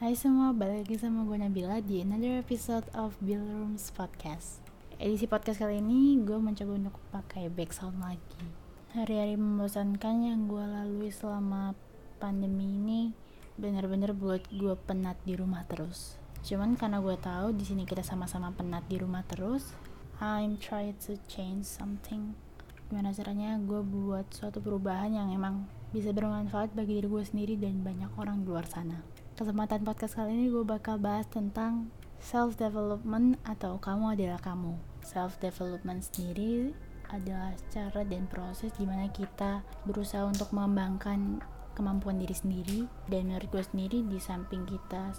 Hai semua, balik lagi sama gue Nabila di another episode of Bill Rooms Podcast. Edisi podcast kali ini gue mencoba untuk pakai background lagi. Hari-hari membosankan yang gue lalui selama pandemi ini bener-bener buat gue penat di rumah terus. Cuman karena gue tahu di sini kita sama-sama penat di rumah terus I'm trying to change something. Gimana caranya gue buat suatu perubahan yang emang bisa bermanfaat bagi diri gue sendiri dan banyak orang di luar sana kesempatan podcast kali ini gue bakal bahas tentang self development atau kamu adalah kamu. Self development sendiri adalah cara dan proses di mana kita berusaha untuk mengembangkan kemampuan diri sendiri dan menurut gue sendiri di samping kita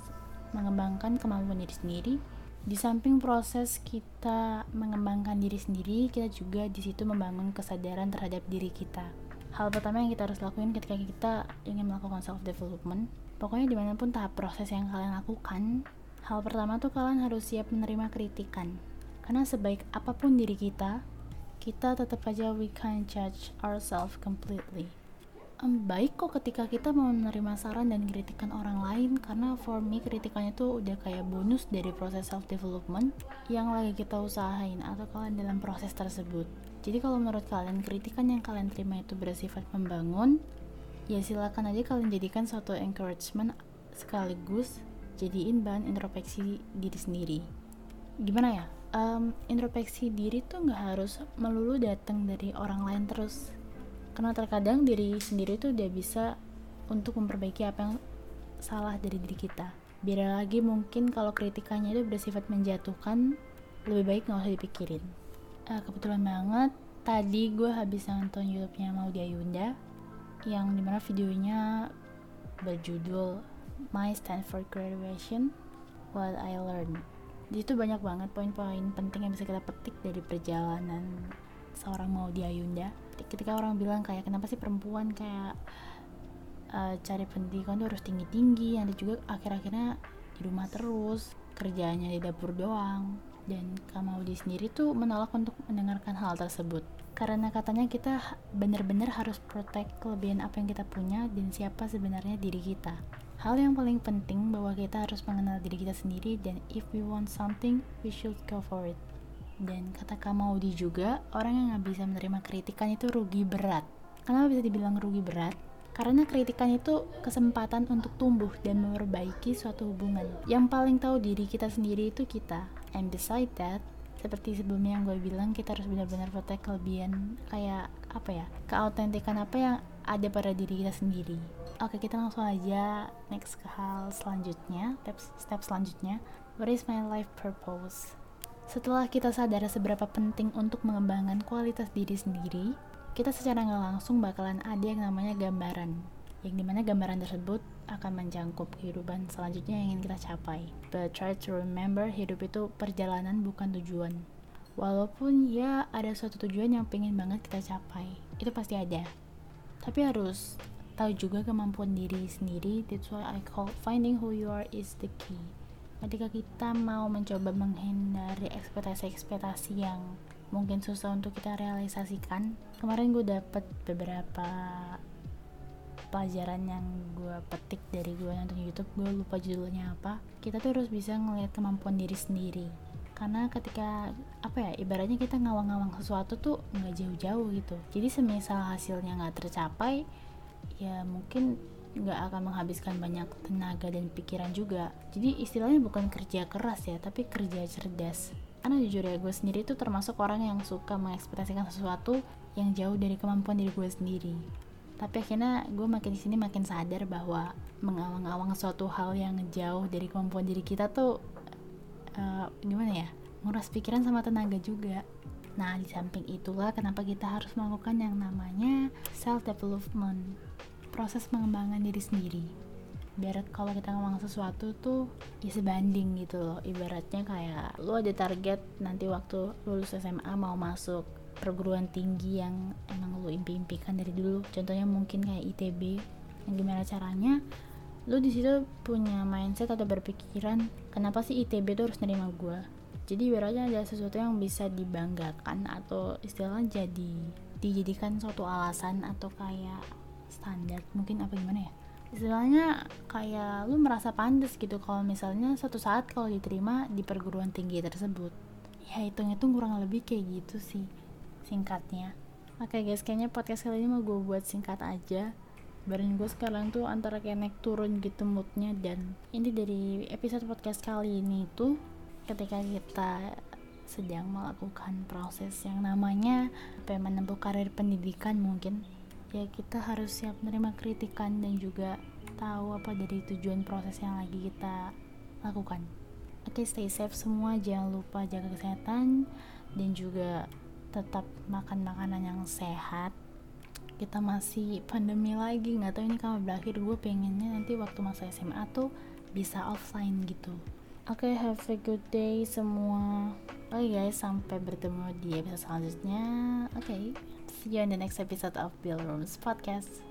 mengembangkan kemampuan diri sendiri di samping proses kita mengembangkan diri sendiri kita juga di situ membangun kesadaran terhadap diri kita hal pertama yang kita harus lakuin ketika kita ingin melakukan self development Pokoknya di mana pun tahap proses yang kalian lakukan, hal pertama tuh kalian harus siap menerima kritikan. Karena sebaik apa pun diri kita, kita tetap aja we can't judge ourselves completely. Um, baik kok ketika kita mau menerima saran dan kritikan orang lain karena for me kritikannya tuh udah kayak bonus dari proses self development yang lagi kita usahain atau kalian dalam proses tersebut. Jadi kalau menurut kalian kritikan yang kalian terima itu bersifat membangun, ya silakan aja kalian jadikan suatu encouragement sekaligus jadiin bahan introspeksi diri sendiri. Gimana ya? Um, introspeksi diri tuh nggak harus melulu datang dari orang lain terus. Karena terkadang diri sendiri tuh udah bisa untuk memperbaiki apa yang salah dari diri kita. Biar lagi mungkin kalau kritikannya itu bersifat menjatuhkan lebih baik nggak usah dipikirin. Uh, kebetulan banget tadi gue habis nonton YouTube-nya Maudia Yunda yang di mana videonya berjudul My Stanford Graduation What I Learned. Di situ banyak banget poin-poin penting yang bisa kita petik dari perjalanan seorang Maudy Ayunda ketika orang bilang kayak kenapa sih perempuan kayak uh, cari pendidikan tuh harus tinggi-tinggi ada juga akhir-akhirnya di rumah terus kerjanya di dapur doang dan Kamaudi sendiri tuh menolak untuk mendengarkan hal tersebut karena katanya kita benar-benar harus protect kelebihan apa yang kita punya dan siapa sebenarnya diri kita. Hal yang paling penting bahwa kita harus mengenal diri kita sendiri dan if we want something, we should go for it. Dan kata Kamaudi juga, orang yang nggak bisa menerima kritikan itu rugi berat. Kenapa bisa dibilang rugi berat? Karena kritikan itu kesempatan untuk tumbuh dan memperbaiki suatu hubungan. Yang paling tahu diri kita sendiri itu kita. And beside that, seperti sebelumnya yang gue bilang kita harus benar-benar protect kelebihan kayak apa ya keautentikan apa yang ada pada diri kita sendiri oke kita langsung aja next ke hal selanjutnya step step selanjutnya what is my life purpose setelah kita sadar seberapa penting untuk mengembangkan kualitas diri sendiri kita secara nggak langsung bakalan ada yang namanya gambaran yang di mana gambaran tersebut akan menjangkup kehidupan selanjutnya yang ingin kita capai. But try to remember hidup itu perjalanan bukan tujuan. Walaupun ya ada suatu tujuan yang pengen banget kita capai, itu pasti ada. Tapi harus tahu juga kemampuan diri sendiri. That's why I call finding who you are is the key. Ketika kita mau mencoba menghindari ekspektasi-ekspektasi yang mungkin susah untuk kita realisasikan, kemarin gue dapet beberapa pelajaran yang gue petik dari gue nonton YouTube. Gue lupa judulnya apa. Kita tuh harus bisa ngelihat kemampuan diri sendiri. Karena ketika apa ya ibaratnya kita ngawang-ngawang sesuatu tuh nggak jauh-jauh gitu. Jadi semisal hasilnya nggak tercapai ya mungkin nggak akan menghabiskan banyak tenaga dan pikiran juga. Jadi istilahnya bukan kerja keras ya tapi kerja cerdas karena jujur ya gue sendiri tuh termasuk orang yang suka mengekspresikan sesuatu yang jauh dari kemampuan diri gue sendiri. Tapi akhirnya gue makin sini makin sadar bahwa mengawang-awang suatu hal yang jauh dari kemampuan diri kita tuh uh, gimana ya nguras pikiran sama tenaga juga. Nah di samping itulah kenapa kita harus melakukan yang namanya self development proses pengembangan diri sendiri biar kalau kita ngomong sesuatu tuh ya sebanding gitu loh. Ibaratnya kayak lu ada target nanti waktu lulus SMA mau masuk perguruan tinggi yang emang lo impi-impikan dari dulu. Contohnya mungkin kayak ITB yang gimana caranya lo di situ punya mindset atau berpikiran kenapa sih ITB tuh harus nerima gue jadi ibaratnya ada sesuatu yang bisa dibanggakan atau istilahnya jadi dijadikan suatu alasan atau kayak standar. Mungkin apa gimana ya istilahnya kayak lu merasa pantas gitu kalau misalnya suatu saat kalau diterima di perguruan tinggi tersebut. Ya hitung itu kurang lebih kayak gitu sih singkatnya. Oke guys kayaknya podcast kali ini mau gue buat singkat aja. Badan gue sekarang tuh antara kayak naik turun gitu moodnya. Dan ini dari episode podcast kali ini tuh ketika kita sedang melakukan proses yang namanya apa ya, menempuh karir pendidikan mungkin ya kita harus siap menerima kritikan dan juga tahu apa dari tujuan proses yang lagi kita lakukan. Oke okay, stay safe semua. Jangan lupa jaga kesehatan dan juga tetap makan makanan yang sehat. Kita masih pandemi lagi nggak tahu ini kapan berakhir. Gue pengennya nanti waktu masa SMA tuh bisa offline gitu. Oke okay, have a good day semua. Oke okay guys. Sampai bertemu di episode selanjutnya. Oke. okay, see you in the next episode of Bill Rooms Podcast